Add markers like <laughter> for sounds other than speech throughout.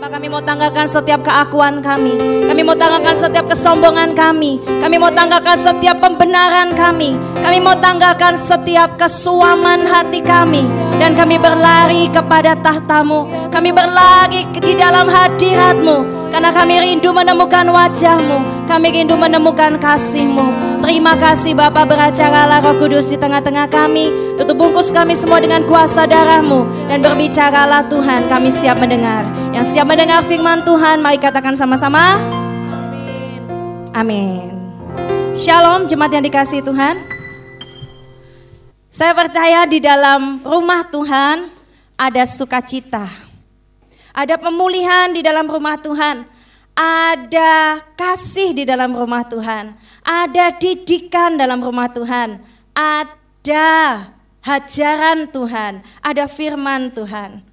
Bapak kami mau tanggalkan setiap keakuan kami. Kami mau tanggalkan setiap kesombongan kami. Kami mau tanggalkan setiap pembenaran kami. Kami mau tanggalkan setiap kesuaman hati kami. Dan kami berlari kepada tahtamu. Kami berlari di dalam hadiratmu. Karena kami rindu menemukan wajahmu. Kami rindu menemukan kasihmu. Terima kasih Bapak beracaralah roh kudus di tengah-tengah kami. Tutup bungkus kami semua dengan kuasa darahmu. Dan berbicaralah Tuhan kami siap mendengar. Yang siap mendengar firman Tuhan mari katakan sama-sama. Amin. Shalom jemaat yang dikasih Tuhan. Saya percaya di dalam rumah Tuhan ada sukacita. Ada pemulihan di dalam rumah Tuhan. Ada kasih di dalam rumah Tuhan. Ada didikan dalam rumah Tuhan. Ada hajaran Tuhan. Ada firman Tuhan.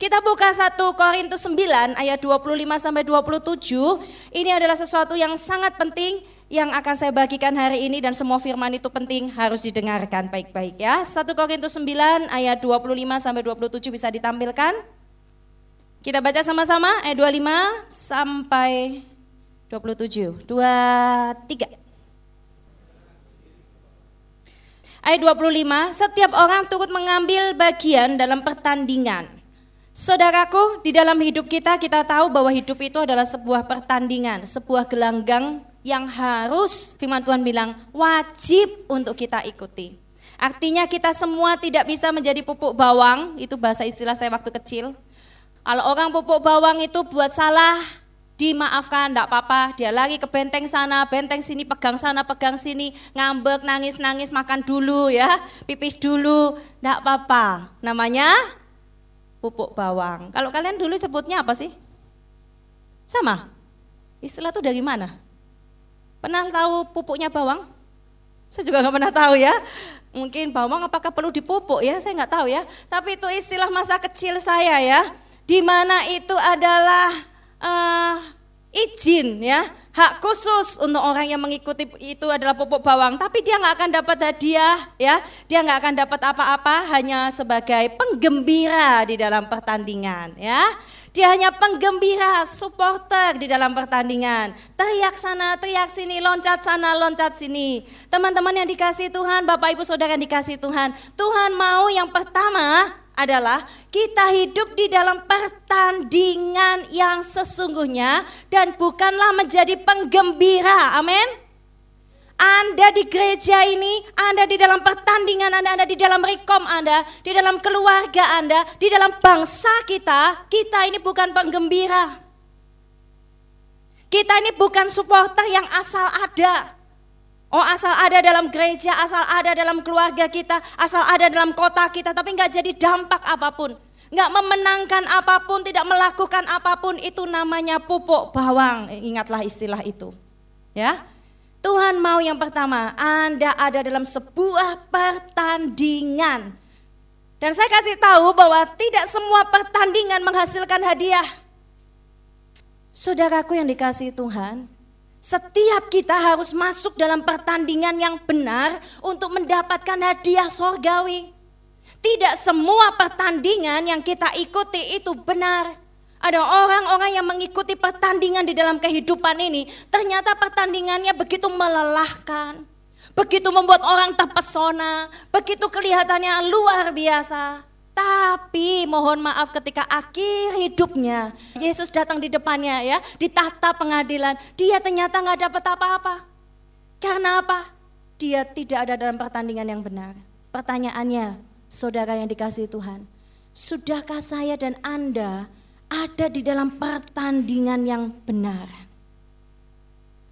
Kita buka 1 Korintus 9 ayat 25 sampai 27. Ini adalah sesuatu yang sangat penting yang akan saya bagikan hari ini dan semua firman itu penting harus didengarkan baik-baik ya. 1 Korintus 9 ayat 25 sampai 27 bisa ditampilkan. Kita baca sama-sama ayat 25 sampai 27. 2 3. Ayat 25, setiap orang turut mengambil bagian dalam pertandingan. Saudaraku, di dalam hidup kita kita tahu bahwa hidup itu adalah sebuah pertandingan, sebuah gelanggang yang harus firman Tuhan bilang wajib untuk kita ikuti. Artinya kita semua tidak bisa menjadi pupuk bawang, itu bahasa istilah saya waktu kecil. Kalau orang pupuk bawang itu buat salah, dimaafkan, enggak apa-apa. Dia lari ke benteng sana, benteng sini, pegang sana, pegang sini, ngambek, nangis-nangis, makan dulu ya, pipis dulu, enggak apa-apa. Namanya pupuk bawang. Kalau kalian dulu sebutnya apa sih? Sama? Istilah itu dari mana? Pernah tahu pupuknya bawang? Saya juga nggak pernah tahu ya. Mungkin bawang apakah perlu dipupuk ya? Saya nggak tahu ya. Tapi itu istilah masa kecil saya ya di mana itu adalah uh, izin ya hak khusus untuk orang yang mengikuti itu adalah pupuk bawang tapi dia nggak akan dapat hadiah ya dia nggak akan dapat apa-apa hanya sebagai penggembira di dalam pertandingan ya dia hanya penggembira supporter di dalam pertandingan teriak sana teriak sini loncat sana loncat sini teman-teman yang dikasih Tuhan Bapak Ibu Saudara yang dikasih Tuhan Tuhan mau yang pertama adalah kita hidup di dalam pertandingan yang sesungguhnya dan bukanlah menjadi penggembira. Amin. Anda di gereja ini, Anda di dalam pertandingan Anda, Anda di dalam rekom Anda, di dalam keluarga Anda, di dalam bangsa kita, kita ini bukan penggembira. Kita ini bukan supporter yang asal ada. Oh asal ada dalam gereja, asal ada dalam keluarga kita, asal ada dalam kota kita, tapi nggak jadi dampak apa pun. Nggak memenangkan apa pun, tidak melakukan apa pun, itu namanya pupuk bawang. Ingatlah istilah itu. Ya, Tuhan mau yang pertama, Anda ada dalam sebuah pertandingan. Dan saya kasih tahu bahwa tidak semua pertandingan menghasilkan hadiah. Saudaraku yang dikasih Tuhan, setiap kita harus masuk dalam pertandingan yang benar untuk mendapatkan hadiah sorgawi. Tidak semua pertandingan yang kita ikuti itu benar. Ada orang-orang yang mengikuti pertandingan di dalam kehidupan ini, ternyata pertandingannya begitu melelahkan, begitu membuat orang terpesona, begitu kelihatannya luar biasa. Tapi mohon maaf ketika akhir hidupnya Yesus datang di depannya ya di tahta pengadilan dia ternyata nggak dapat apa-apa. Karena apa? Dia tidak ada dalam pertandingan yang benar. Pertanyaannya, saudara yang dikasih Tuhan, sudahkah saya dan Anda ada di dalam pertandingan yang benar?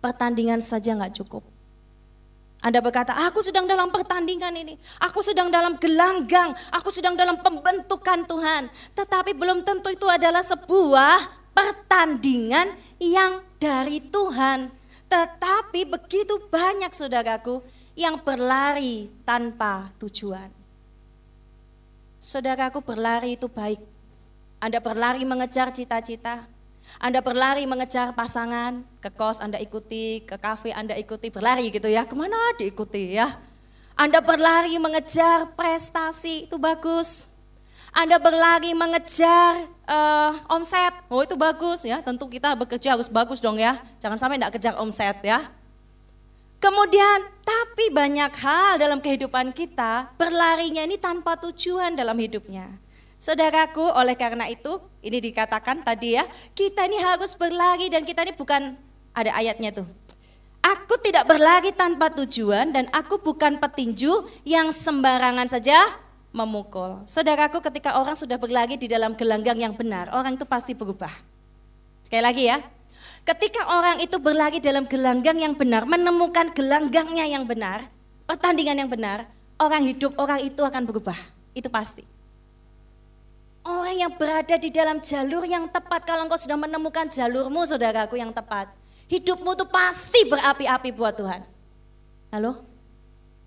Pertandingan saja nggak cukup. Anda berkata, aku sedang dalam pertandingan ini, aku sedang dalam gelanggang, aku sedang dalam pembentukan Tuhan. Tetapi belum tentu itu adalah sebuah pertandingan yang dari Tuhan. Tetapi begitu banyak saudaraku yang berlari tanpa tujuan. Saudaraku berlari itu baik. Anda berlari mengejar cita-cita, anda berlari mengejar pasangan, ke kos Anda ikuti, ke kafe Anda ikuti, berlari gitu ya, ke mana diikuti ya. Anda berlari mengejar prestasi, itu bagus. Anda berlari mengejar uh, omset, oh itu bagus ya, tentu kita bekerja harus bagus dong ya, jangan sampai tidak kejar omset ya. Kemudian, tapi banyak hal dalam kehidupan kita berlarinya ini tanpa tujuan dalam hidupnya. Saudaraku, oleh karena itu, ini dikatakan tadi ya, kita ini harus berlari dan kita ini bukan, ada ayatnya tuh. Aku tidak berlari tanpa tujuan dan aku bukan petinju yang sembarangan saja memukul. Saudaraku ketika orang sudah berlari di dalam gelanggang yang benar, orang itu pasti berubah. Sekali lagi ya, ketika orang itu berlari dalam gelanggang yang benar, menemukan gelanggangnya yang benar, pertandingan yang benar, orang hidup orang itu akan berubah. Itu pasti. Orang yang berada di dalam jalur yang tepat, kalau engkau sudah menemukan jalurmu saudaraku yang tepat, hidupmu itu pasti berapi-api buat Tuhan. Halo?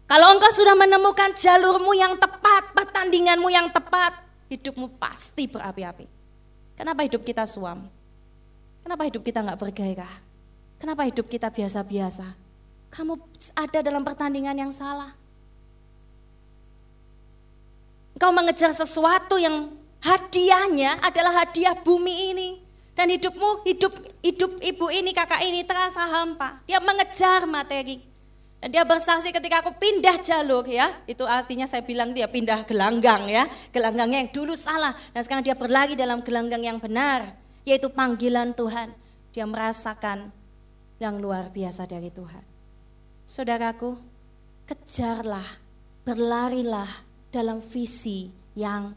Kalau engkau sudah menemukan jalurmu yang tepat, pertandinganmu yang tepat, hidupmu pasti berapi-api. Kenapa hidup kita suam? Kenapa hidup kita nggak bergairah? Kenapa hidup kita biasa-biasa? Kamu ada dalam pertandingan yang salah. Engkau mengejar sesuatu yang hadiahnya adalah hadiah bumi ini. Dan hidupmu, hidup hidup ibu ini, kakak ini terasa hampa. Dia mengejar materi. Dan dia bersaksi ketika aku pindah jalur ya, itu artinya saya bilang dia pindah gelanggang ya, gelanggangnya yang dulu salah dan sekarang dia berlari dalam gelanggang yang benar, yaitu panggilan Tuhan. Dia merasakan yang luar biasa dari Tuhan. Saudaraku, kejarlah, berlarilah dalam visi yang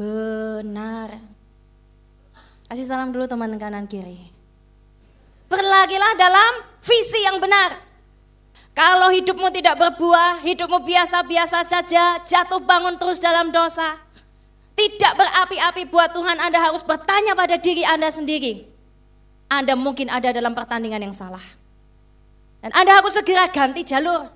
benar. Kasih salam dulu teman kanan kiri. Berlarilah dalam visi yang benar. Kalau hidupmu tidak berbuah, hidupmu biasa-biasa saja, jatuh bangun terus dalam dosa. Tidak berapi-api buat Tuhan, Anda harus bertanya pada diri Anda sendiri. Anda mungkin ada dalam pertandingan yang salah. Dan Anda harus segera ganti jalur,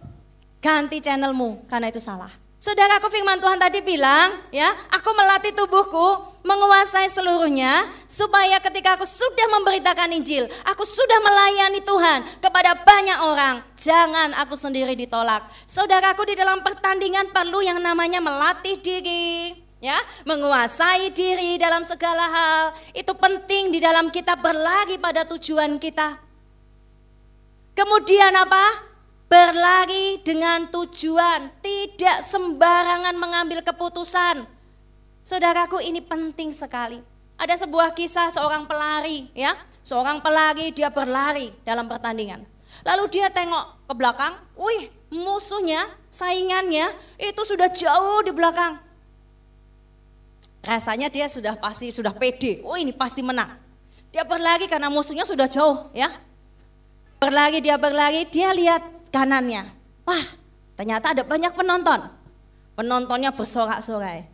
ganti channelmu karena itu salah. Saudaraku firman Tuhan tadi bilang, ya, aku melatih tubuhku menguasai seluruhnya supaya ketika aku sudah memberitakan Injil, aku sudah melayani Tuhan kepada banyak orang, jangan aku sendiri ditolak. Saudaraku di dalam pertandingan perlu yang namanya melatih diri, ya, menguasai diri dalam segala hal. Itu penting di dalam kita berlari pada tujuan kita. Kemudian apa? Berlari dengan tujuan, tidak sembarangan mengambil keputusan. Saudaraku ini penting sekali. Ada sebuah kisah seorang pelari ya, seorang pelari dia berlari dalam pertandingan. Lalu dia tengok ke belakang, wih musuhnya, saingannya itu sudah jauh di belakang. Rasanya dia sudah pasti sudah pede, oh ini pasti menang. Dia berlari karena musuhnya sudah jauh ya. Berlari dia berlari, dia lihat kanannya. Wah, ternyata ada banyak penonton. Penontonnya bersorak-sorai.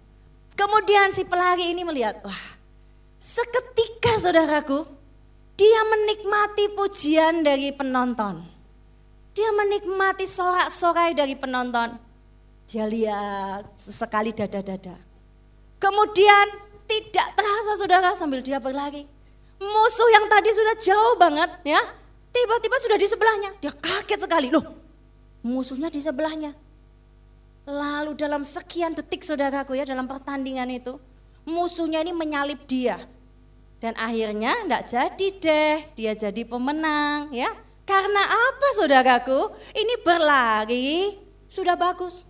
Kemudian si pelari ini melihat, wah, seketika saudaraku, dia menikmati pujian dari penonton. Dia menikmati sorak-sorai dari penonton. Dia lihat sesekali dada-dada. Kemudian tidak terasa saudara sambil dia berlari. Musuh yang tadi sudah jauh banget ya, Tiba-tiba sudah di sebelahnya. Dia kaget sekali. Loh, musuhnya di sebelahnya. Lalu dalam sekian detik saudaraku ya dalam pertandingan itu. Musuhnya ini menyalip dia. Dan akhirnya enggak jadi deh. Dia jadi pemenang ya. Karena apa saudaraku? Ini berlari sudah bagus.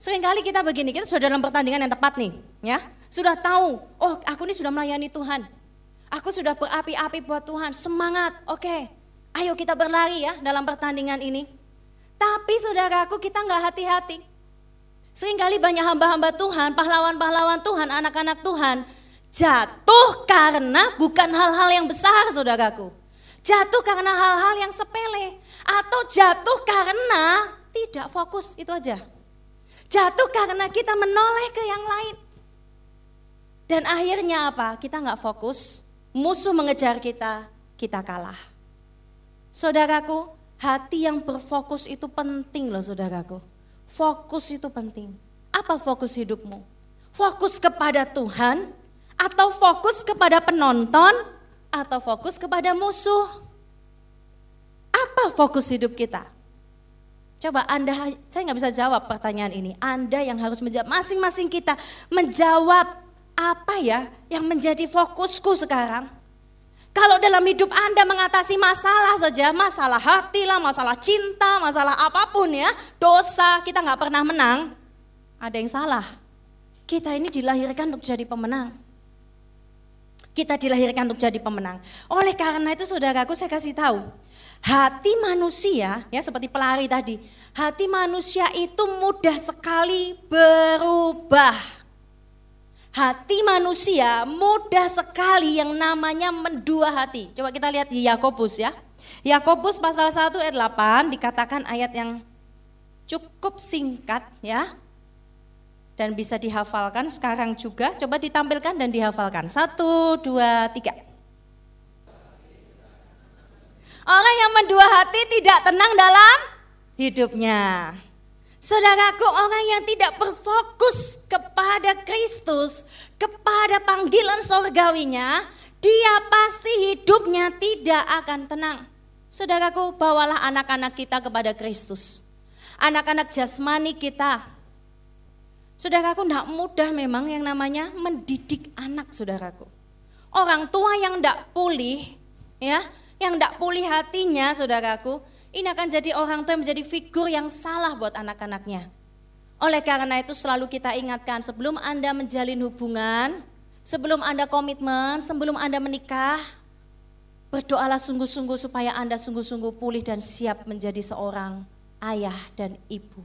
Seringkali kita begini, kita sudah dalam pertandingan yang tepat nih, ya. Sudah tahu, oh aku ini sudah melayani Tuhan. Aku sudah berapi-api buat Tuhan, semangat, oke. Ayo kita berlari ya dalam pertandingan ini. Tapi saudaraku kita nggak hati-hati. Seringkali banyak hamba-hamba Tuhan, pahlawan-pahlawan Tuhan, anak-anak Tuhan jatuh karena bukan hal-hal yang besar saudaraku. Jatuh karena hal-hal yang sepele atau jatuh karena tidak fokus itu aja. Jatuh karena kita menoleh ke yang lain. Dan akhirnya apa? Kita nggak fokus, musuh mengejar kita, kita kalah. Saudaraku, hati yang berfokus itu penting loh saudaraku. Fokus itu penting. Apa fokus hidupmu? Fokus kepada Tuhan atau fokus kepada penonton atau fokus kepada musuh? Apa fokus hidup kita? Coba Anda, saya nggak bisa jawab pertanyaan ini. Anda yang harus menjawab, masing-masing kita menjawab apa ya yang menjadi fokusku sekarang. Kalau dalam hidup Anda mengatasi masalah saja, masalah hati lah, masalah cinta, masalah apa pun ya, dosa, kita nggak pernah menang, ada yang salah. Kita ini dilahirkan untuk jadi pemenang. Kita dilahirkan untuk jadi pemenang. Oleh karena itu saudaraku saya kasih tahu, hati manusia ya seperti pelari tadi, hati manusia itu mudah sekali berubah hati manusia mudah sekali yang namanya mendua hati. Coba kita lihat di Yakobus ya. Yakobus pasal 1 ayat 8 dikatakan ayat yang cukup singkat ya. Dan bisa dihafalkan sekarang juga. Coba ditampilkan dan dihafalkan. Satu, dua, tiga. Orang yang mendua hati tidak tenang dalam hidupnya. Saudaraku, orang yang tidak berfokus kepada Kristus, kepada panggilan sorgawinya, dia pasti hidupnya tidak akan tenang. Saudaraku, bawalah anak-anak kita kepada Kristus. Anak-anak jasmani kita. Saudaraku, tidak mudah memang yang namanya mendidik anak, saudaraku. Orang tua yang tidak pulih, ya, yang tidak pulih hatinya, saudaraku, ini akan jadi orang tua yang menjadi figur yang salah buat anak-anaknya. Oleh karena itu selalu kita ingatkan sebelum Anda menjalin hubungan, sebelum Anda komitmen, sebelum Anda menikah, berdoalah sungguh-sungguh supaya Anda sungguh-sungguh pulih dan siap menjadi seorang ayah dan ibu.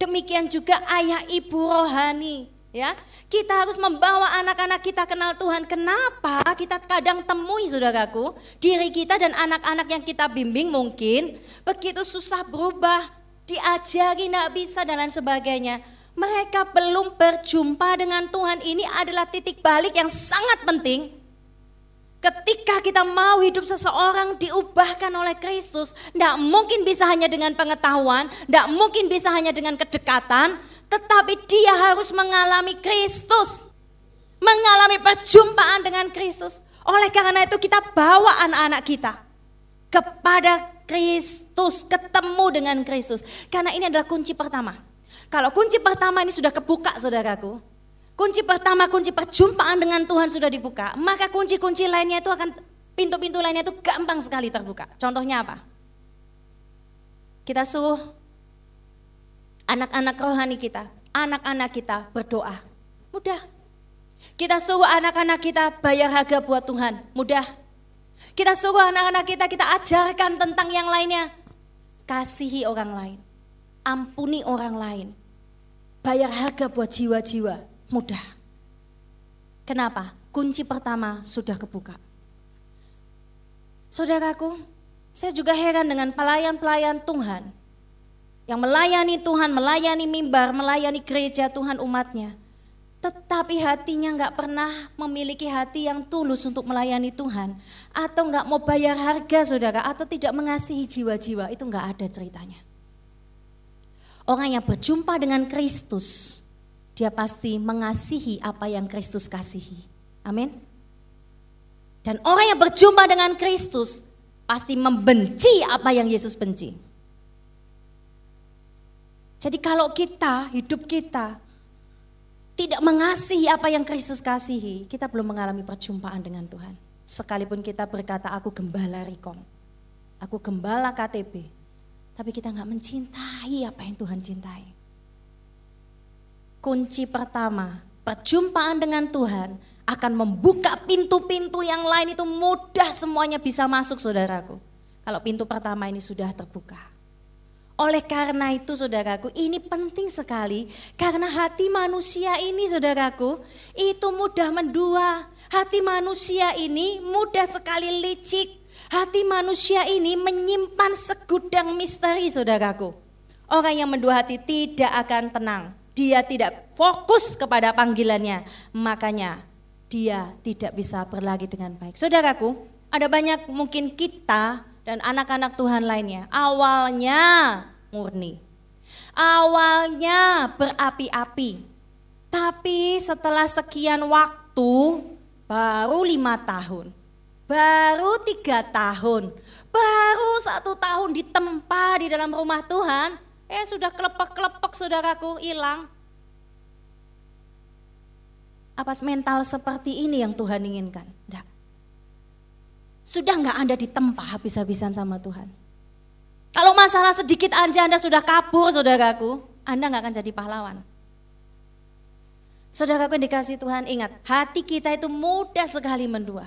Demikian juga ayah ibu rohani ya. Kita harus membawa anak-anak kita kenal Tuhan. Kenapa? Kita kadang temui saudaraku, diri kita dan anak-anak yang kita bimbing mungkin begitu susah berubah, diajari tidak bisa dan lain sebagainya. Mereka belum berjumpa dengan Tuhan. Ini adalah titik balik yang sangat penting. Ketika kita mau hidup seseorang diubahkan oleh Kristus, tidak mungkin bisa hanya dengan pengetahuan, tidak mungkin bisa hanya dengan kedekatan, tetapi dia harus mengalami Kristus. Mengalami perjumpaan dengan Kristus. Oleh karena itu kita bawa anak-anak kita kepada Kristus, ketemu dengan Kristus. Karena ini adalah kunci pertama. Kalau kunci pertama ini sudah kebuka saudaraku, kunci pertama, kunci perjumpaan dengan Tuhan sudah dibuka, maka kunci-kunci lainnya itu akan, pintu-pintu lainnya itu gampang sekali terbuka. Contohnya apa? Kita suruh anak-anak rohani kita, anak-anak kita berdoa. Mudah. Kita suruh anak-anak kita bayar harga buat Tuhan. Mudah. Kita suruh anak-anak kita, kita ajarkan tentang yang lainnya. Kasihi orang lain. Ampuni orang lain. Bayar harga buat jiwa-jiwa. Mudah. Kenapa? Kunci pertama sudah kebuka. Saudaraku, saya juga heran dengan pelayan-pelayan Tuhan yang melayani Tuhan, melayani mimbar, melayani gereja Tuhan umatnya. Tetapi hatinya nggak pernah memiliki hati yang tulus untuk melayani Tuhan. Atau nggak mau bayar harga saudara, atau tidak mengasihi jiwa-jiwa, itu nggak ada ceritanya. Orang yang berjumpa dengan Kristus, dia pasti mengasihi apa yang Kristus kasihi. Amin. Dan orang yang berjumpa dengan Kristus pasti membenci apa yang Yesus benci. Jadi kalau kita, hidup kita tidak mengasihi apa yang Kristus kasihi, kita belum mengalami perjumpaan dengan Tuhan. Sekalipun kita berkata, aku gembala Rikom, aku gembala KTP, tapi kita nggak mencintai apa yang Tuhan cintai. Kunci pertama, perjumpaan dengan Tuhan akan membuka pintu-pintu yang lain itu mudah semuanya bisa masuk saudaraku. Kalau pintu pertama ini sudah terbuka. Oleh karena itu saudaraku, ini penting sekali karena hati manusia ini saudaraku, itu mudah mendua. Hati manusia ini mudah sekali licik. Hati manusia ini menyimpan segudang misteri saudaraku. Orang yang mendua hati tidak akan tenang. Dia tidak fokus kepada panggilannya. Makanya dia tidak bisa berlagi dengan baik. Saudaraku, ada banyak mungkin kita dan anak-anak Tuhan lainnya. Awalnya murni. Awalnya berapi-api. Tapi setelah sekian waktu, baru lima tahun. baru tiga tahun, baru satu tahun ditempa di dalam rumah Tuhan, eh sudah kelepek-kelepek saudaraku hilang. Apa mental seperti ini yang Tuhan inginkan? Enggak. Sudah nggak Anda ditempa habis-habisan sama Tuhan. Kalau masalah sedikit aja Anda sudah kabur saudaraku, Anda nggak akan jadi pahlawan. Saudaraku yang dikasih Tuhan ingat, hati kita itu mudah sekali mendua.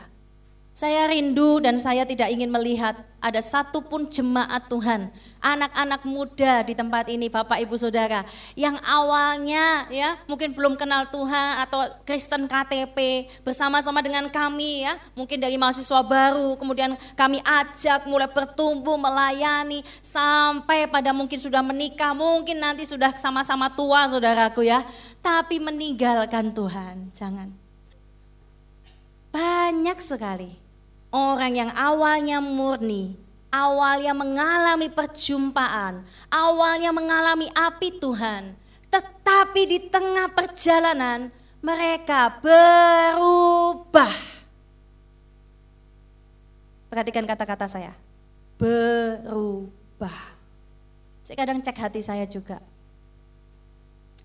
Saya rindu dan saya tidak ingin melihat ada satupun jemaat Tuhan, anak-anak muda di tempat ini, Bapak Ibu Saudara, yang awalnya ya mungkin belum kenal Tuhan atau Kristen KTP bersama-sama dengan kami ya, mungkin dari mahasiswa baru, kemudian kami ajak mulai bertumbuh melayani sampai pada mungkin sudah menikah, mungkin nanti sudah sama-sama tua Saudaraku ya, tapi meninggalkan Tuhan, jangan. Banyak sekali orang yang awalnya murni, awalnya mengalami perjumpaan, awalnya mengalami api Tuhan, tetapi di tengah perjalanan mereka berubah. Perhatikan kata-kata saya, berubah. Saya kadang cek hati saya juga.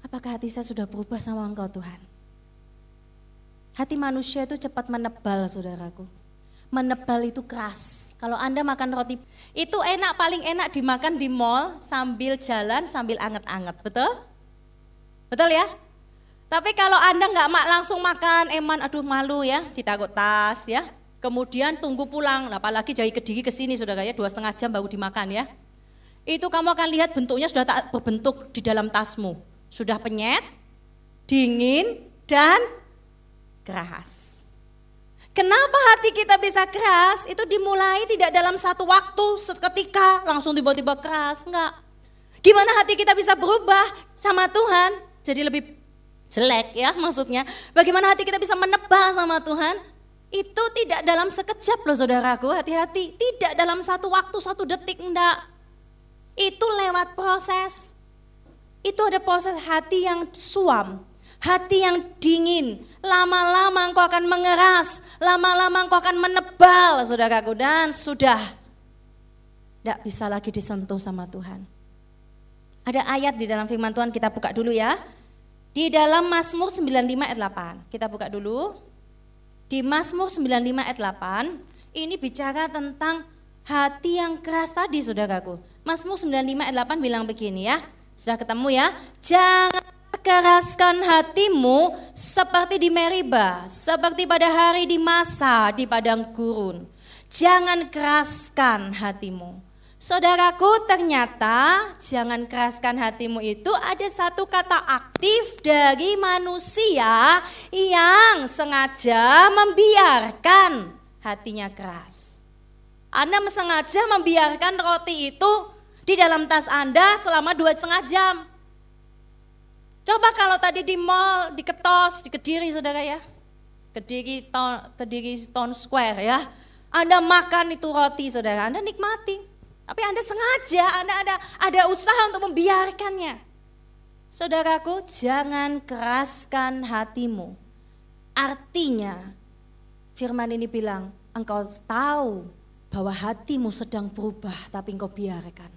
Apakah hati saya sudah berubah sama engkau Tuhan? Hati manusia itu cepat menebal saudaraku. Menebal itu keras. Kalau Anda makan roti, itu enak paling enak dimakan di mall sambil jalan sambil anget-anget, betul? Betul ya? Tapi kalau Anda nggak langsung makan, eman aduh malu ya, ditakut tas ya. Kemudian tunggu pulang, apalagi dari kediri ke sini saudara ya, dua setengah jam baru dimakan ya. Itu kamu akan lihat bentuknya sudah tak berbentuk di dalam tasmu. Sudah penyet, dingin, dan keras. Kenapa hati kita bisa keras? Itu dimulai tidak dalam satu waktu seketika langsung tiba-tiba keras, enggak. Gimana hati kita bisa berubah sama Tuhan jadi lebih jelek ya maksudnya. Bagaimana hati kita bisa menebal sama Tuhan? Itu tidak dalam sekejap loh saudaraku, hati-hati. Tidak dalam satu waktu, satu detik, enggak. Itu lewat proses. Itu ada proses hati yang suam, hati yang dingin. Lama-lama engkau akan mengeras, lama-lama engkau akan menebal, saudaraku. Dan sudah tidak bisa lagi disentuh sama Tuhan. Ada ayat di dalam firman Tuhan, kita buka dulu ya. Di dalam Mazmur 95 ayat 8, kita buka dulu. Di Mazmur 95 ayat 8, ini bicara tentang hati yang keras tadi saudaraku. Mazmur 95 ayat 8 bilang begini ya. Sudah ketemu ya? Jangan keraskan hatimu seperti di Meriba, seperti pada hari di masa di padang gurun. Jangan keraskan hatimu. Saudaraku, ternyata jangan keraskan hatimu itu ada satu kata aktif dari manusia yang sengaja membiarkan hatinya keras. Anda sengaja membiarkan roti itu di dalam tas Anda selama dua setengah jam. Coba kalau tadi di mall, di Ketos, di Kediri saudara ya. Kediri, town, Kediri Town Square ya. Anda makan itu roti saudara, Anda nikmati. Tapi Anda sengaja, Anda ada ada usaha untuk membiarkannya. Saudaraku, jangan keraskan hatimu. Artinya, firman ini bilang, engkau tahu bahwa hatimu sedang berubah, tapi engkau biarkan.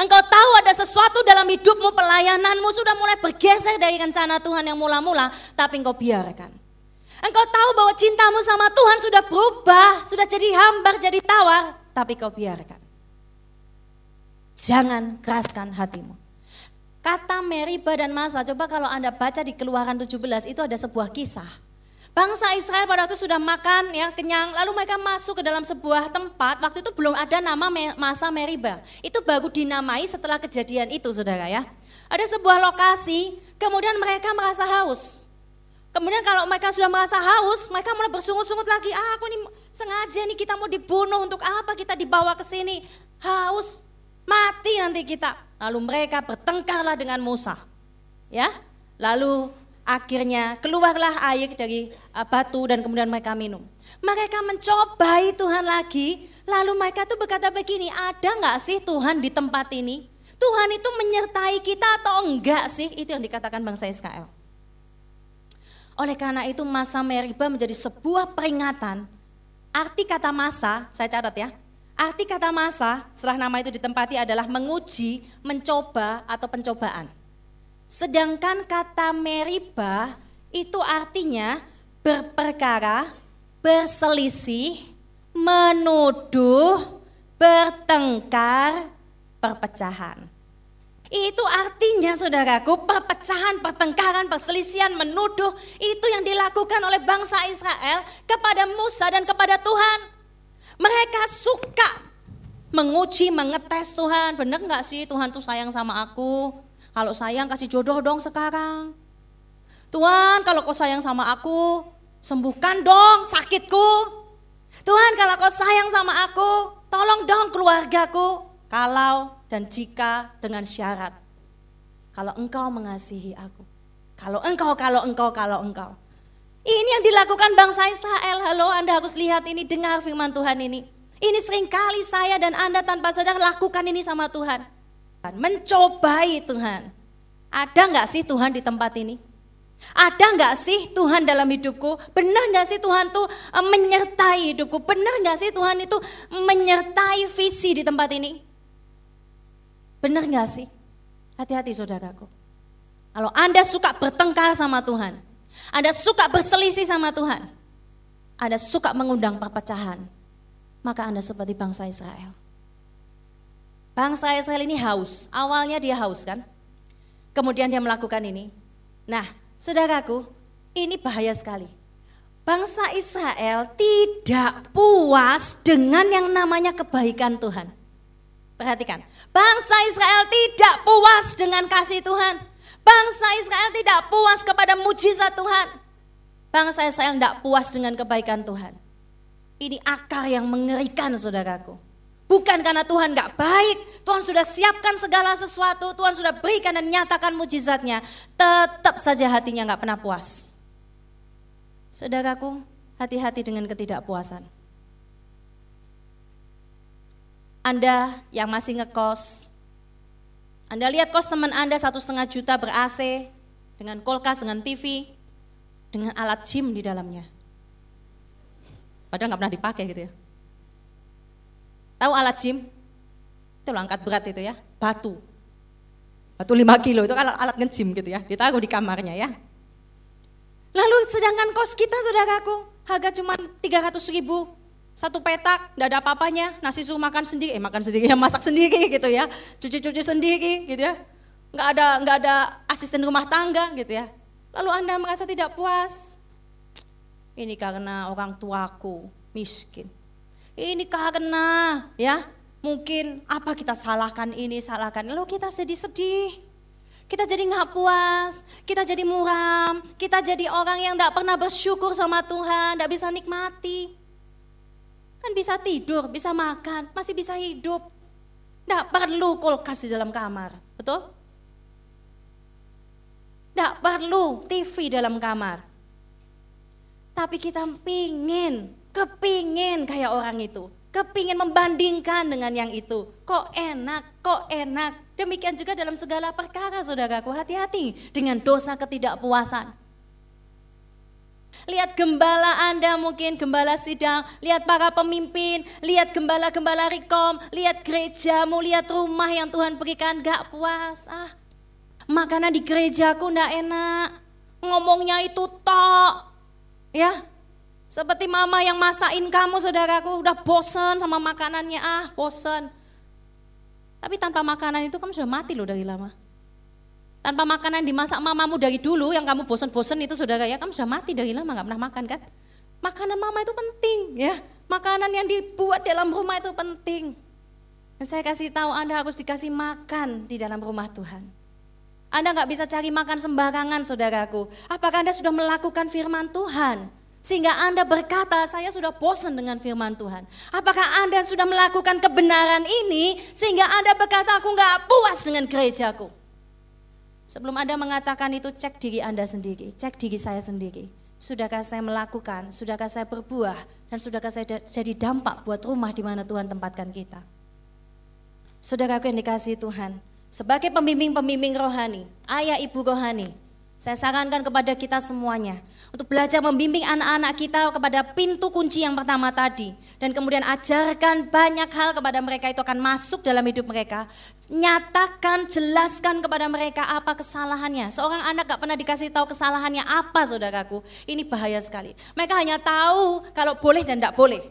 Engkau tahu ada sesuatu dalam hidupmu, pelayananmu sudah mulai bergeser dari rencana Tuhan yang mula-mula, tapi engkau biarkan. Engkau tahu bahwa cintamu sama Tuhan sudah berubah, sudah jadi hambar, jadi tawar, tapi kau biarkan. Jangan keraskan hatimu. Kata Meriba dan Masa, coba kalau Anda baca di Keluaran 17, itu ada sebuah kisah Bangsa Israel pada waktu sudah makan ya kenyang, lalu mereka masuk ke dalam sebuah tempat. Waktu itu belum ada nama masa Meriba. Itu baru dinamai setelah kejadian itu, saudara ya. Ada sebuah lokasi, kemudian mereka merasa haus. Kemudian kalau mereka sudah merasa haus, mereka mulai bersungut-sungut lagi. Ah, aku nih sengaja nih kita mau dibunuh untuk apa kita dibawa ke sini? Haus, mati nanti kita. Lalu mereka bertengkarlah dengan Musa. Ya, lalu Akhirnya keluarlah air dari uh, batu dan kemudian mereka minum. Mereka mencobai Tuhan lagi, lalu mereka tuh berkata begini, ada nggak sih Tuhan di tempat ini? Tuhan itu menyertai kita atau enggak sih? Itu yang dikatakan bangsa Israel. Oleh karena itu masa Meriba menjadi sebuah peringatan. Arti kata masa, saya catat ya. Arti kata masa setelah nama itu ditempati adalah menguji, mencoba atau pencobaan. Sedangkan kata Meriba itu artinya berperkara, berselisih, menuduh, bertengkar, perpecahan. Itu artinya saudaraku perpecahan, pertengkaran, perselisihan, menuduh itu yang dilakukan oleh bangsa Israel kepada Musa dan kepada Tuhan. Mereka suka menguji, mengetes Tuhan. Benar nggak sih Tuhan tuh sayang sama aku? Kalau sayang kasih jodoh dong sekarang. Tuhan kalau kau sayang sama aku, sembuhkan dong sakitku. Tuhan kalau kau sayang sama aku, tolong dong keluargaku. Kalau dan jika dengan syarat. Kalau engkau mengasihi aku. Kalau engkau, kalau engkau, kalau engkau. Ini yang dilakukan bangsa Israel. Halo Anda harus lihat ini, dengar firman Tuhan ini. Ini sering kali saya dan Anda tanpa sadar lakukan ini sama Tuhan. Mencobai Tuhan. Ada nggak sih Tuhan di tempat ini? Ada nggak sih Tuhan dalam hidupku? Benar nggak sih Tuhan tuh eh, menyertai hidupku? Benar nggak sih Tuhan itu menyertai visi di tempat ini? Benar nggak sih? Hati-hati saudaraku. Kalau Anda suka bertengkar sama Tuhan, Anda suka berselisih sama Tuhan, Anda suka mengundang perpecahan, maka Anda seperti bangsa Israel. Bangsa Israel ini haus, awalnya dia haus kan? Kemudian dia melakukan ini. Nah, saudaraku, ini bahaya sekali. Bangsa Israel tidak puas dengan yang namanya kebaikan Tuhan. Perhatikan, bangsa Israel tidak puas dengan kasih Tuhan. Bangsa Israel tidak puas kepada mujizat Tuhan. Bangsa Israel tidak puas dengan kebaikan Tuhan. Ini akar yang mengerikan saudaraku. Bukan karena Tuhan gak baik, Tuhan sudah siapkan segala sesuatu, Tuhan sudah berikan dan nyatakan mujizatnya. Tetap saja hatinya gak pernah puas. Saudaraku, hati-hati dengan ketidakpuasan. Anda yang masih ngekos, Anda lihat kos teman Anda satu setengah juta ber AC, dengan kulkas, dengan TV, dengan alat gym di dalamnya. Padahal nggak pernah dipakai gitu ya. Tahu alat gym? Itu angkat berat itu ya, batu. Batu 5 kilo itu alat, alat nge-gym gitu ya, ditaruh di kamarnya ya. Lalu sedangkan kos kita saudaraku, harga cuma 300 ribu, satu petak, tidak ada apa-apanya, nasi suruh makan sendiri, eh makan sendiri, ya <laughs> masak sendiri gitu ya, cuci-cuci sendiri gitu ya, nggak ada nggak ada asisten rumah tangga gitu ya. Lalu anda merasa tidak puas, ini karena orang tuaku miskin, ini karena ya mungkin apa kita salahkan ini salahkan, lalu kita sedih-sedih, kita jadi nggak puas, kita jadi muram, kita jadi orang yang tidak pernah bersyukur sama Tuhan, tidak bisa nikmati. Kan bisa tidur, bisa makan, masih bisa hidup. Tidak perlu kulkas di dalam kamar, betul? Tidak perlu TV dalam kamar. Tapi kita pingin, kepingin kayak orang itu. Kepingin membandingkan dengan yang itu. Kok enak, kok enak. Demikian juga dalam segala perkara saudaraku, hati-hati dengan dosa ketidakpuasan. Lihat gembala Anda mungkin, gembala sidang, lihat para pemimpin, lihat gembala-gembala rekom, lihat gerejamu, lihat rumah yang Tuhan berikan, gak puas. Ah, makanan di gerejaku ndak enak, ngomongnya itu tok. Ya, seperti mama yang masakin kamu saudaraku, udah bosen sama makanannya, ah bosen. Tapi tanpa makanan itu kamu sudah mati loh dari lama. Tanpa makanan dimasak mamamu dari dulu yang kamu bosan-bosan itu saudara ya, kamu sudah mati dari lama nggak pernah makan kan? Makanan mama itu penting ya, makanan yang dibuat dalam rumah itu penting. Dan saya kasih tahu Anda harus dikasih makan di dalam rumah Tuhan. Anda nggak bisa cari makan sembarangan saudaraku. Apakah Anda sudah melakukan firman Tuhan? Sehingga Anda berkata, saya sudah bosan dengan firman Tuhan. Apakah Anda sudah melakukan kebenaran ini sehingga Anda berkata, aku nggak puas dengan gerejaku. Sebelum Anda mengatakan itu, cek diri Anda sendiri, cek diri saya sendiri. Sudahkah saya melakukan, sudahkah saya berbuah, dan sudahkah saya jadi dampak buat rumah di mana Tuhan tempatkan kita. Saudaraku yang dikasih Tuhan, sebagai pembimbing-pembimbing rohani, ayah ibu rohani, Saya sarankan kepada kita semuanya untuk belajar membimbing anak-anak kita kepada pintu kunci yang pertama tadi dan kemudian ajarkan banyak hal kepada mereka itu akan masuk dalam hidup mereka. Nyatakan, jelaskan kepada mereka apa kesalahannya. Seorang anak gak pernah dikasih tahu kesalahannya apa saudaraku. Ini bahaya sekali. Mereka hanya tahu kalau boleh dan tidak boleh.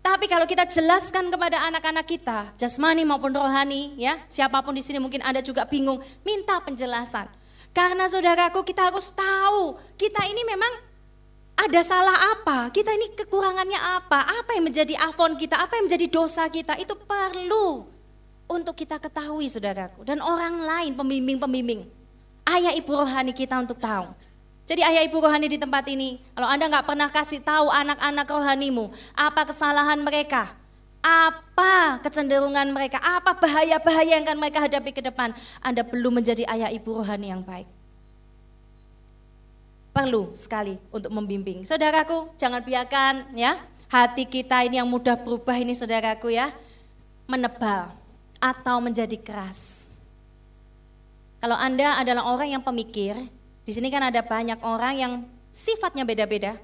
Tapi kalau kita jelaskan kepada anak-anak kita, jasmani maupun rohani, ya, siapa pun di sini mungkin Anda juga bingung, minta penjelasan. Karena saudaraku kita harus tahu kita ini memang ada salah apa, kita ini kekurangannya apa, apa yang menjadi afon kita, apa yang menjadi dosa kita, itu perlu untuk kita ketahui saudaraku. Dan orang lain, pembimbing-pembimbing, ayah ibu rohani kita untuk tahu. Jadi ayah ibu rohani di tempat ini, kalau Anda nggak pernah kasih tahu anak-anak rohanimu, apa kesalahan mereka, apa kecenderungan mereka, apa bahaya-bahaya yang akan mereka hadapi ke depan, Anda belum menjadi ayah ibu rohani yang baik. Perlu sekali untuk membimbing. Saudaraku, jangan biarkan ya hati kita ini yang mudah berubah ini saudaraku ya, menebal atau menjadi keras. Kalau Anda adalah orang yang pemikir, di sini kan ada banyak orang yang sifatnya beda-beda.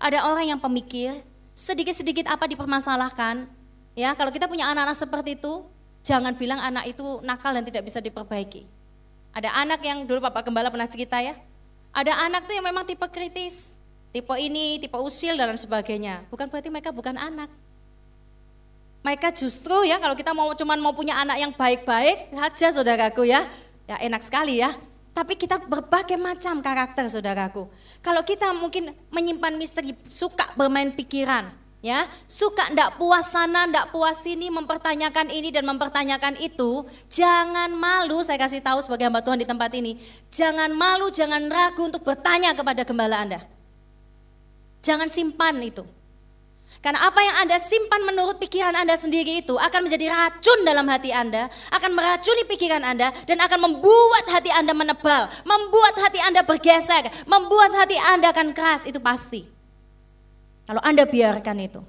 Ada orang yang pemikir, sedikit-sedikit apa dipermasalahkan, Ya, kalau kita punya anak-anak seperti itu, jangan bilang anak itu nakal dan tidak bisa diperbaiki. Ada anak yang dulu Bapak Gembala pernah cerita ya, ada anak tuh yang memang tipe kritis, tipe ini, tipe usil dan sebagainya. Bukan berarti mereka bukan anak. Mereka justru ya kalau kita mau cuman mau punya anak yang baik-baik saja saudaraku ya, ya enak sekali ya. Tapi kita berbagai macam karakter saudaraku. Kalau kita mungkin menyimpan misteri, suka bermain pikiran, ya suka ndak puas sana ndak puas sini mempertanyakan ini dan mempertanyakan itu jangan malu saya kasih tahu sebagai hamba Tuhan di tempat ini jangan malu jangan ragu untuk bertanya kepada gembala Anda jangan simpan itu karena apa yang Anda simpan menurut pikiran Anda sendiri itu akan menjadi racun dalam hati Anda, akan meracuni pikiran Anda dan akan membuat hati Anda menebal, membuat hati Anda bergeser, membuat hati Anda akan keras, itu pasti. Kalau Anda biarkan itu.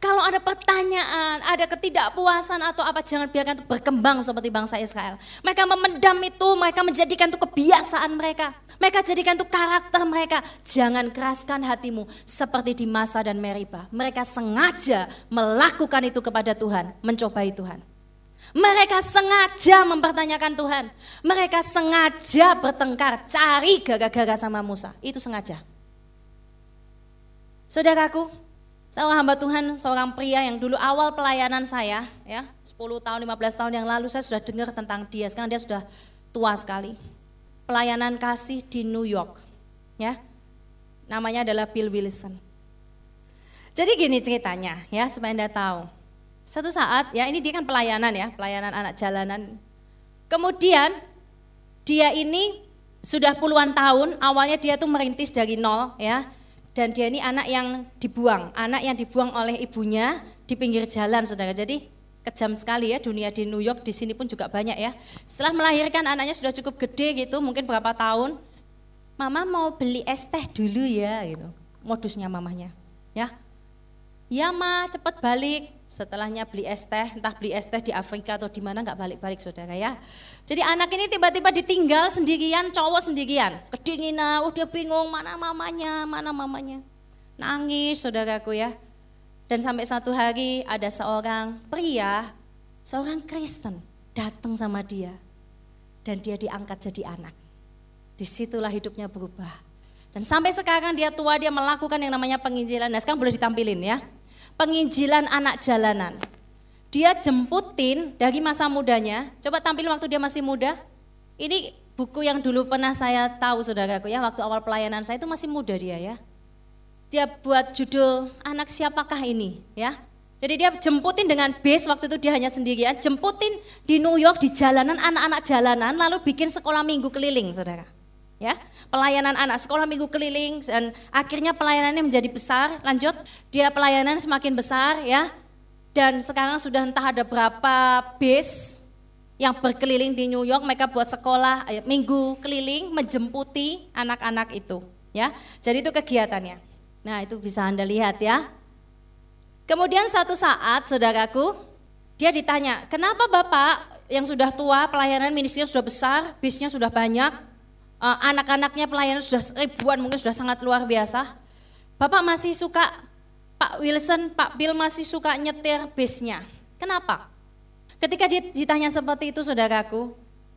Kalau ada pertanyaan, ada ketidakpuasan atau apa, jangan biarkan itu berkembang seperti bangsa Israel. Mereka memendam itu, mereka menjadikan itu kebiasaan mereka. Mereka jadikan itu karakter mereka. Jangan keraskan hatimu seperti di masa dan Meriba. Mereka sengaja melakukan itu kepada Tuhan, mencobai Tuhan. Mereka sengaja mempertanyakan Tuhan. Mereka sengaja bertengkar, cari gara-gara sama Musa. Itu sengaja. Saudaraku, seorang hamba Tuhan, seorang pria yang dulu awal pelayanan saya, ya 10 tahun, 15 tahun yang lalu saya sudah dengar tentang dia, sekarang dia sudah tua sekali. Pelayanan kasih di New York, ya. Namanya adalah Bill Wilson. Jadi gini ceritanya, ya supaya Anda tahu. Satu saat, ya ini dia kan pelayanan ya, pelayanan anak jalanan. Kemudian dia ini sudah puluhan tahun, awalnya dia tuh merintis dari nol ya dan dia ini anak yang dibuang, anak yang dibuang oleh ibunya di pinggir jalan, saudara. Jadi kejam sekali ya dunia di New York, di sini pun juga banyak ya. Setelah melahirkan anaknya sudah cukup gede gitu, mungkin berapa tahun, mama mau beli es teh dulu ya gitu, modusnya mamanya, ya. Ya ma, cepet balik, setelahnya beli es teh, entah beli es teh di Afrika atau di mana nggak balik-balik saudara ya. Jadi anak ini tiba-tiba ditinggal sendirian, cowok sendirian, kedinginan, oh dia bingung mana mamanya, mana mamanya. Nangis saudaraku ya. Dan sampai satu hari ada seorang pria, seorang Kristen datang sama dia. Dan dia diangkat jadi anak. Di situlah hidupnya berubah. Dan sampai sekarang dia tua, dia melakukan yang namanya penginjilan. Nah sekarang boleh ditampilin ya penginjilan anak jalanan. Dia jemputin dari masa mudanya. Coba tampil waktu dia masih muda. Ini buku yang dulu pernah saya tahu saudaraku ya, waktu awal pelayanan saya itu masih muda dia ya. Dia buat judul anak siapakah ini ya. Jadi dia jemputin dengan base waktu itu dia hanya sendirian, jemputin di New York di jalanan anak-anak jalanan lalu bikin sekolah minggu keliling saudara. Ya, pelayanan anak sekolah minggu keliling dan akhirnya pelayanannya menjadi besar. Lanjut, dia pelayanan semakin besar ya. Dan sekarang sudah entah ada berapa base yang berkeliling di New York, mereka buat sekolah eh, minggu keliling menjemputi anak-anak itu, ya. Jadi itu kegiatannya. Nah, itu bisa Anda lihat ya. Kemudian satu saat, saudaraku, dia ditanya, "Kenapa Bapak yang sudah tua, pelayanan ministerinya sudah besar, bisnya sudah banyak, uh, anak-anaknya pelayan sudah ribuan mungkin sudah sangat luar biasa. Bapak masih suka Pak Wilson, Pak Bill masih suka nyetir bisnya. Kenapa? Ketika dia ditanya seperti itu saudaraku,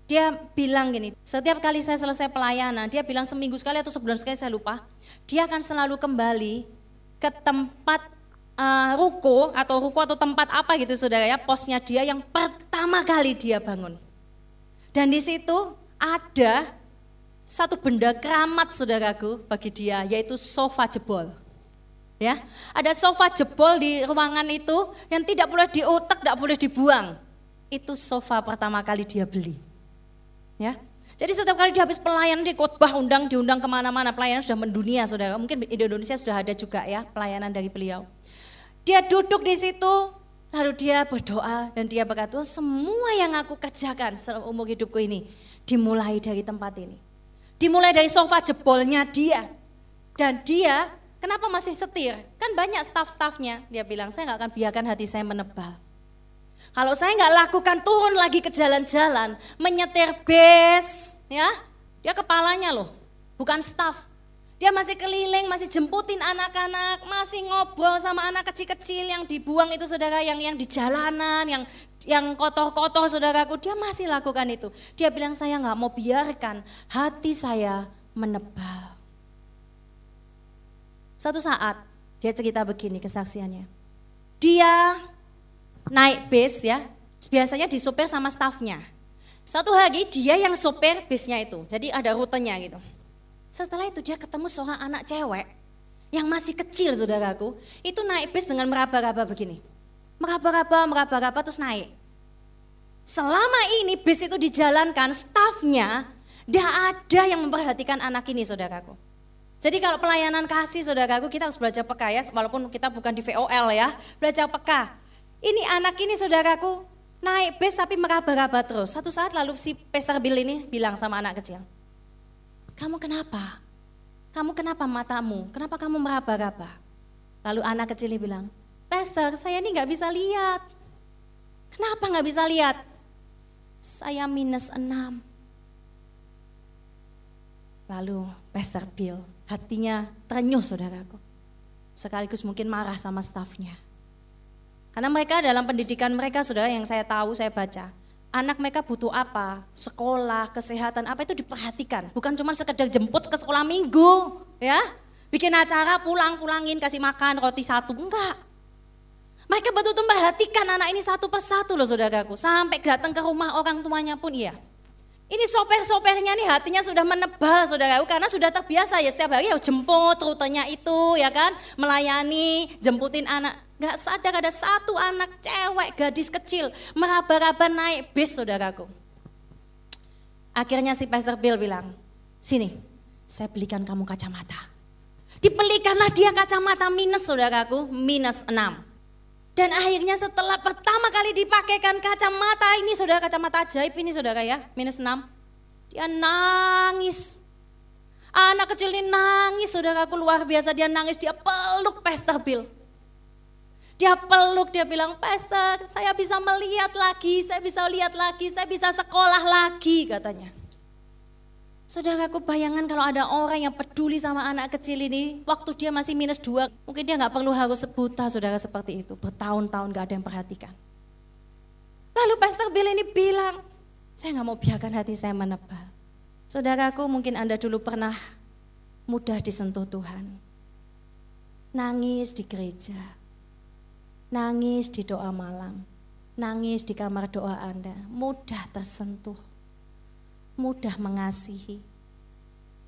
dia bilang gini, setiap kali saya selesai pelayanan, dia bilang seminggu sekali atau sebulan sekali saya lupa, dia akan selalu kembali ke tempat uh, ruko atau ruko atau tempat apa gitu saudara ya, posnya dia yang pertama kali dia bangun. Dan di situ ada satu benda keramat saudaraku bagi dia, yaitu sofa jebol. Ya, ada sofa jebol di ruangan itu yang tidak boleh diotak, tidak boleh dibuang. Itu sofa pertama kali dia beli. Ya, jadi setiap kali dia habis pelayanan di khotbah undang diundang ke mana-mana pelayanan sudah mendunia saudara. Mungkin di Indonesia sudah ada juga ya pelayanan dari beliau. Dia duduk di situ lalu dia berdoa dan dia berkata semua yang aku kerjakan seumur hidupku ini dimulai dari tempat ini. Dimulai dari sofa jebolnya dia. Dan dia kenapa masih setir? Kan banyak staff-staffnya. Dia bilang saya nggak akan biarkan hati saya menebal. Kalau saya nggak lakukan turun lagi ke jalan-jalan, menyetir bus, ya, dia kepalanya loh, bukan staff. Dia masih keliling, masih jemputin anak-anak, masih ngobrol sama anak kecil-kecil yang dibuang itu saudara, yang yang di jalanan, yang yang kotor-kotor saudaraku, dia masih lakukan itu. Dia bilang saya nggak mau biarkan hati saya menebal. Suatu saat dia cerita begini kesaksiannya. Dia naik bis ya, biasanya disopir sama stafnya. Satu hari dia yang sopir bisnya itu, jadi ada rutenya gitu. Setelah itu dia ketemu seorang anak cewek yang masih kecil saudaraku, itu naik bis dengan meraba-raba begini. Meraba-raba, meraba-raba terus naik. Selama ini bis itu dijalankan, stafnya tidak ada yang memperhatikan anak ini saudaraku. Jadi kalau pelayanan kasih saudaraku kita harus belajar peka ya, walaupun kita bukan di VOL ya, belajar peka. Ini anak ini saudaraku naik bus tapi meraba-raba terus. Satu saat lalu si Pastor Bill ini bilang sama anak kecil, kamu kenapa? Kamu kenapa matamu? Kenapa kamu meraba-raba? Lalu anak kecil ini bilang, Pastor saya ini nggak bisa lihat. Kenapa nggak bisa lihat? Saya minus enam. Lalu Pastor Bill hatinya terenyuh saudaraku. Sekaligus mungkin marah sama stafnya. Karena mereka dalam pendidikan mereka saudara yang saya tahu, saya baca. Anak mereka butuh apa? Sekolah, kesehatan, apa itu diperhatikan. Bukan cuma sekedar jemput ke sekolah minggu, ya. Bikin acara, pulang-pulangin, kasih makan roti satu. Enggak. Mereka betul-betul memperhatikan anak ini satu persatu loh saudaraku. Sampai datang ke rumah orang tuanya pun iya. Ini sopir-sopirnya nih hatinya sudah menebal saudaraku karena sudah terbiasa ya setiap hari ya jemput rutenya itu ya kan melayani jemputin anak Gak sadar ada satu anak cewek gadis kecil meraba-raba naik bis saudaraku. Akhirnya si Pastor Bill bilang, sini saya belikan kamu kacamata. Dibelikanlah dia kacamata minus saudaraku, minus enam. Dan akhirnya setelah pertama kali dipakaikan kacamata ini saudara kacamata ajaib ini saudara ya, minus enam. Dia nangis. Anak kecil ini nangis saudaraku luar biasa, dia nangis, dia peluk Pastor Bill. Dia peluk, dia bilang, Pastor, saya bisa melihat lagi, saya bisa lihat lagi, saya bisa sekolah lagi katanya. Saudaraku bayangan kalau ada orang yang peduli sama anak kecil ini, waktu dia masih minus dua, mungkin dia nggak perlu harus sebuta saudara seperti itu. Bertahun-tahun gak ada yang perhatikan. Lalu Pastor Bill ini bilang, saya nggak mau biarkan hati saya menebal. Saudaraku mungkin Anda dulu pernah mudah disentuh Tuhan. Nangis di gereja, Nangis di doa malam, nangis di kamar doa Anda, mudah tersentuh, mudah mengasihi.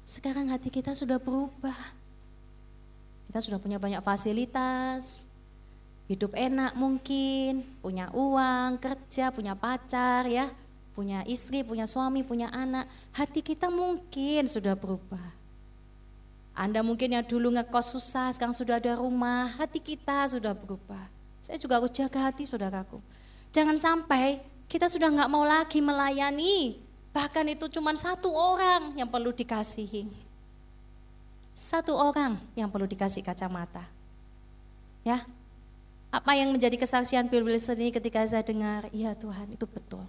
Sekarang hati kita sudah berubah. Kita sudah punya banyak fasilitas, hidup enak mungkin, punya uang, kerja, punya pacar ya, punya istri, punya suami, punya anak. Hati kita mungkin sudah berubah. Anda mungkin yang dulu ngekos susah, sekarang sudah ada rumah, hati kita sudah berubah. Saya juga harus jaga hati saudaraku. Jangan sampai kita sudah nggak mau lagi melayani. Bahkan itu cuma satu orang yang perlu dikasihi. Satu orang yang perlu dikasih kacamata. Ya, apa yang menjadi kesaksian Bill Wilson ini ketika saya dengar, iya Tuhan itu betul.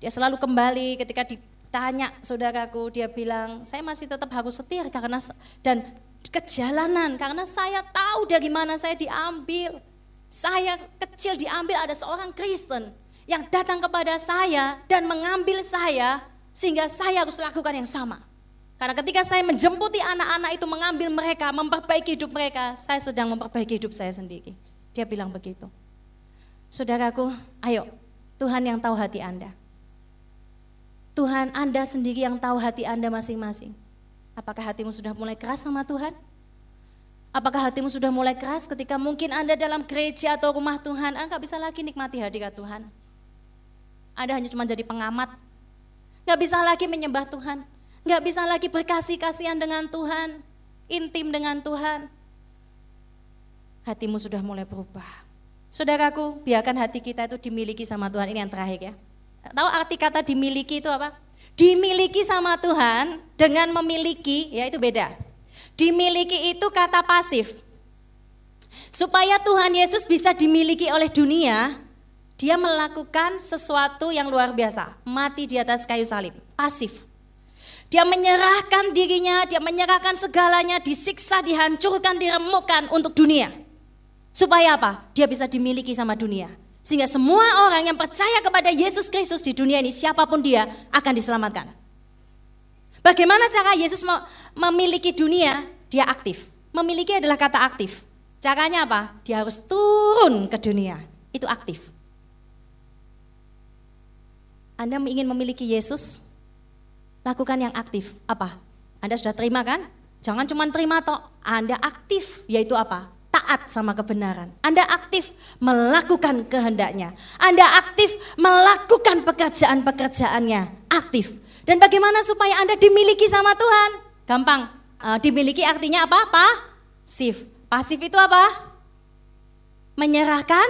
Dia selalu kembali ketika di, tanya saudaraku, dia bilang, saya masih tetap harus setir karena dan kejalanan karena saya tahu dari mana saya diambil. Saya kecil diambil ada seorang Kristen yang datang kepada saya dan mengambil saya sehingga saya harus lakukan yang sama. Karena ketika saya menjemputi anak-anak itu mengambil mereka, memperbaiki hidup mereka, saya sedang memperbaiki hidup saya sendiri. Dia bilang begitu. Saudaraku, ayo, Tuhan yang tahu hati Anda. Tuhan Anda sendiri yang tahu hati Anda masing-masing. Apakah hatimu sudah mulai keras sama Tuhan? Apakah hatimu sudah mulai keras ketika mungkin Anda dalam gereja atau rumah Tuhan, Anda bisa lagi nikmati hadirat Tuhan. Anda hanya cuma jadi pengamat, nggak bisa lagi menyembah Tuhan, nggak bisa lagi berkasih kasihan dengan Tuhan, intim dengan Tuhan. Hatimu sudah mulai berubah. Saudaraku, biarkan hati kita itu dimiliki sama Tuhan. Ini yang terakhir ya. Tahu arti kata dimiliki itu apa? Dimiliki sama Tuhan dengan memiliki, ya itu beda. Dimiliki itu kata pasif. Supaya Tuhan Yesus bisa dimiliki oleh dunia, dia melakukan sesuatu yang luar biasa, mati di atas kayu salib, pasif. Dia menyerahkan dirinya, dia menyerahkan segalanya, disiksa, dihancurkan, diremukkan untuk dunia. Supaya apa? Dia bisa dimiliki sama dunia. Sehingga semua orang yang percaya kepada Yesus Kristus di dunia ini, siapa pun dia, akan diselamatkan. Bagaimana cara Yesus memiliki dunia? Dia aktif. Memiliki adalah kata aktif. Caranya apa? Dia harus turun ke dunia. Itu aktif. Anda ingin memiliki Yesus? Lakukan yang aktif. Apa? Anda sudah terima kan? Jangan cuma terima toh. Anda aktif, yaitu apa? taat sama kebenaran. Anda aktif melakukan kehendaknya. Anda aktif melakukan pekerjaan-pekerjaannya. Aktif. Dan bagaimana supaya Anda dimiliki sama Tuhan? Gampang. Uh, dimiliki artinya apa? Pasif. Pasif itu apa? Menyerahkan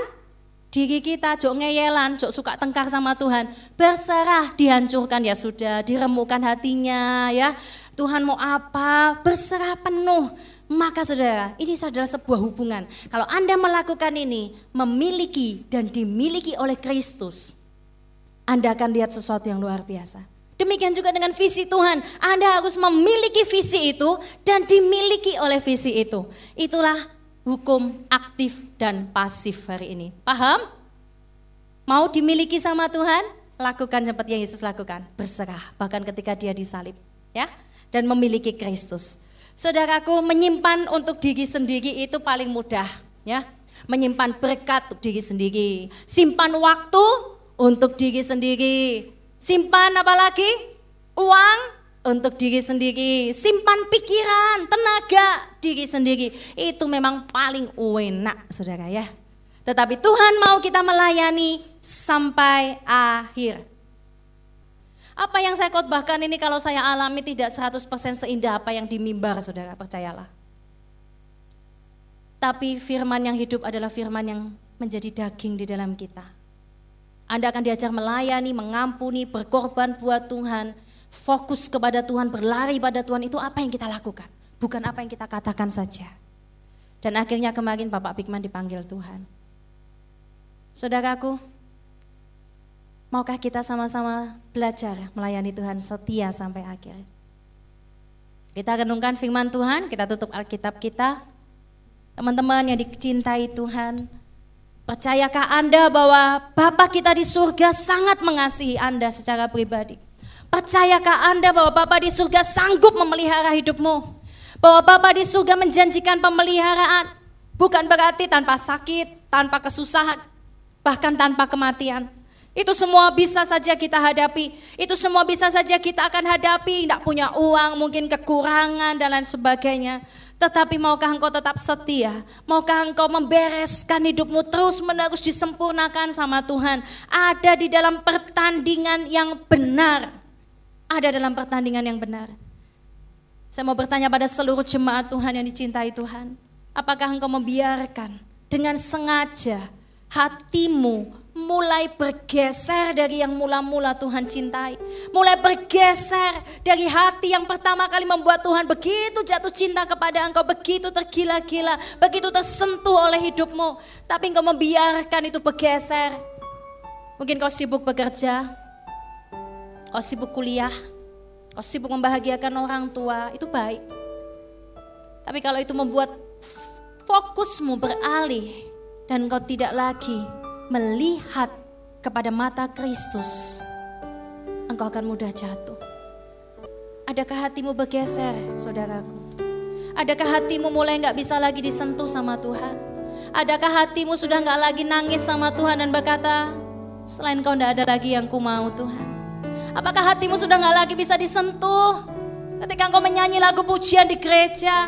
diri kita jok ngeyelan, jok suka tengkar sama Tuhan. Berserah, dihancurkan ya sudah, diremukan hatinya ya. Tuhan mau apa? Berserah penuh maka saudara, ini adalah sebuah hubungan. Kalau Anda melakukan ini, memiliki dan dimiliki oleh Kristus, Anda akan lihat sesuatu yang luar biasa. Demikian juga dengan visi Tuhan. Anda harus memiliki visi itu dan dimiliki oleh visi itu. Itulah hukum aktif dan pasif hari ini. Paham? Mau dimiliki sama Tuhan? Lakukan seperti yang Yesus lakukan. Berserah, bahkan ketika dia disalib. ya Dan memiliki Kristus. Saudaraku, menyimpan untuk diri sendiri itu paling mudah, ya. Menyimpan berkat untuk diri sendiri, simpan waktu untuk diri sendiri, simpan apa lagi? Uang untuk diri sendiri, simpan pikiran, tenaga diri sendiri. Itu memang paling enak, Saudara ya. Tetapi Tuhan mau kita melayani sampai akhir. Apa yang saya khotbahkan ini kalau saya alami tidak 100% seindah apa yang di mimbar saudara, percayalah. Tapi firman yang hidup adalah firman yang menjadi daging di dalam kita. Anda akan diajar melayani, mengampuni, berkorban buat Tuhan, fokus kepada Tuhan, berlari pada Tuhan, itu apa yang kita lakukan. Bukan apa yang kita katakan saja. Dan akhirnya kemarin Bapak Bigman dipanggil Tuhan. Saudaraku, Maukah kita sama-sama belajar melayani Tuhan setia sampai akhir? Kita renungkan firman Tuhan, kita tutup Alkitab kita. Teman-teman yang dicintai Tuhan, percayakah Anda bahwa Bapa kita di surga sangat mengasihi Anda secara pribadi? Percayakah Anda bahwa Bapa di surga sanggup memelihara hidupmu? Bahwa Bapa di surga menjanjikan pemeliharaan, bukan berarti tanpa sakit, tanpa kesusahan, bahkan tanpa kematian. Itu semua bisa saja kita hadapi. Itu semua bisa saja kita akan hadapi. Tidak punya uang, mungkin kekurangan dan lain sebagainya. Tetapi maukah engkau tetap setia? Maukah engkau membereskan hidupmu terus menerus disempurnakan sama Tuhan? Ada di dalam pertandingan yang benar. Ada dalam pertandingan yang benar. Saya mau bertanya pada seluruh jemaat Tuhan yang dicintai Tuhan. Apakah engkau membiarkan dengan sengaja hatimu mulai bergeser dari yang mula-mula Tuhan cintai. Mulai bergeser dari hati yang pertama kali membuat Tuhan begitu jatuh cinta kepada engkau, begitu tergila-gila, begitu tersentuh oleh hidupmu. Tapi engkau membiarkan itu bergeser. Mungkin kau sibuk bekerja, kau sibuk kuliah, Kau sibuk membahagiakan orang tua, itu baik. Tapi kalau itu membuat fokusmu beralih dan kau tidak lagi melihat kepada mata Kristus, engkau akan mudah jatuh. Adakah hatimu bergeser, saudaraku? Adakah hatimu mulai nggak bisa lagi disentuh sama Tuhan? Adakah hatimu sudah nggak lagi nangis sama Tuhan dan berkata, selain kau tidak ada lagi yang ku mau Tuhan? Apakah hatimu sudah nggak lagi bisa disentuh ketika engkau menyanyi lagu pujian di gereja?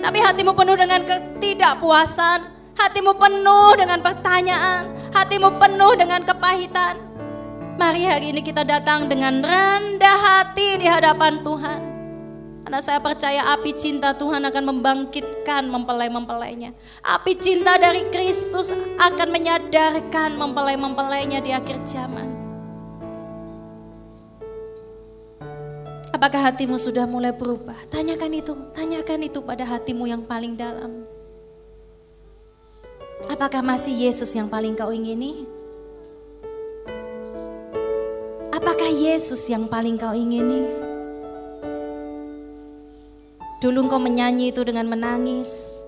Tapi hatimu penuh dengan ketidakpuasan, hatimu penuh dengan pertanyaan, hatimu penuh dengan kepahitan. Mari hari ini kita datang dengan rendah hati di hadapan Tuhan. Karena saya percaya api cinta Tuhan akan membangkitkan mempelai-mempelainya. Api cinta dari Kristus akan menyadarkan mempelai-mempelainya di akhir zaman. Apakah hatimu sudah mulai berubah? Tanyakan itu, tanyakan itu pada hatimu yang paling dalam. Apakah masih Yesus yang paling kau ingini? Apakah Yesus yang paling kau ingini? Dulu kau menyanyi itu dengan menangis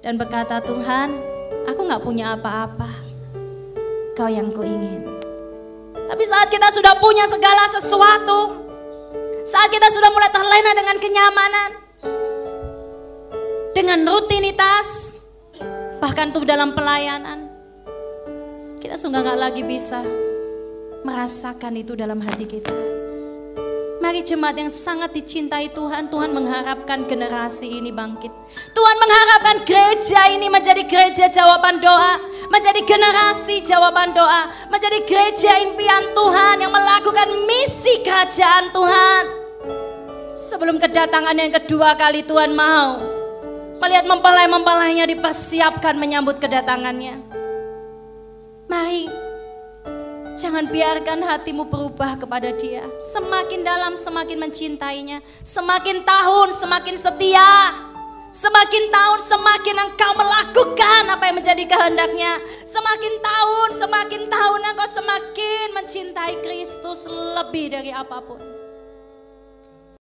dan berkata, Tuhan, aku gak punya apa-apa. Kau yang ku ingin. Tapi saat kita sudah punya segala sesuatu, saat kita sudah mulai terlena dengan kenyamanan, dengan rutinitas, bahkan tuh dalam pelayanan, kita sungguh nggak lagi bisa merasakan itu dalam hati kita. Mari jemaat yang sangat dicintai Tuhan, Tuhan mengharapkan generasi ini bangkit. Tuhan mengharapkan gereja ini menjadi gereja jawaban doa, menjadi generasi jawaban doa, menjadi gereja impian Tuhan yang melakukan misi kerajaan Tuhan. Sebelum kedatangan yang kedua kali Tuhan mau melihat mempelai-mempelainya dipersiapkan menyambut kedatangannya. Mari Jangan biarkan hatimu berubah kepada dia. Semakin dalam semakin mencintainya. Semakin tahun semakin setia. Semakin tahun semakin engkau melakukan apa yang menjadi kehendaknya. Semakin tahun semakin tahun engkau semakin mencintai Kristus lebih dari apa pun.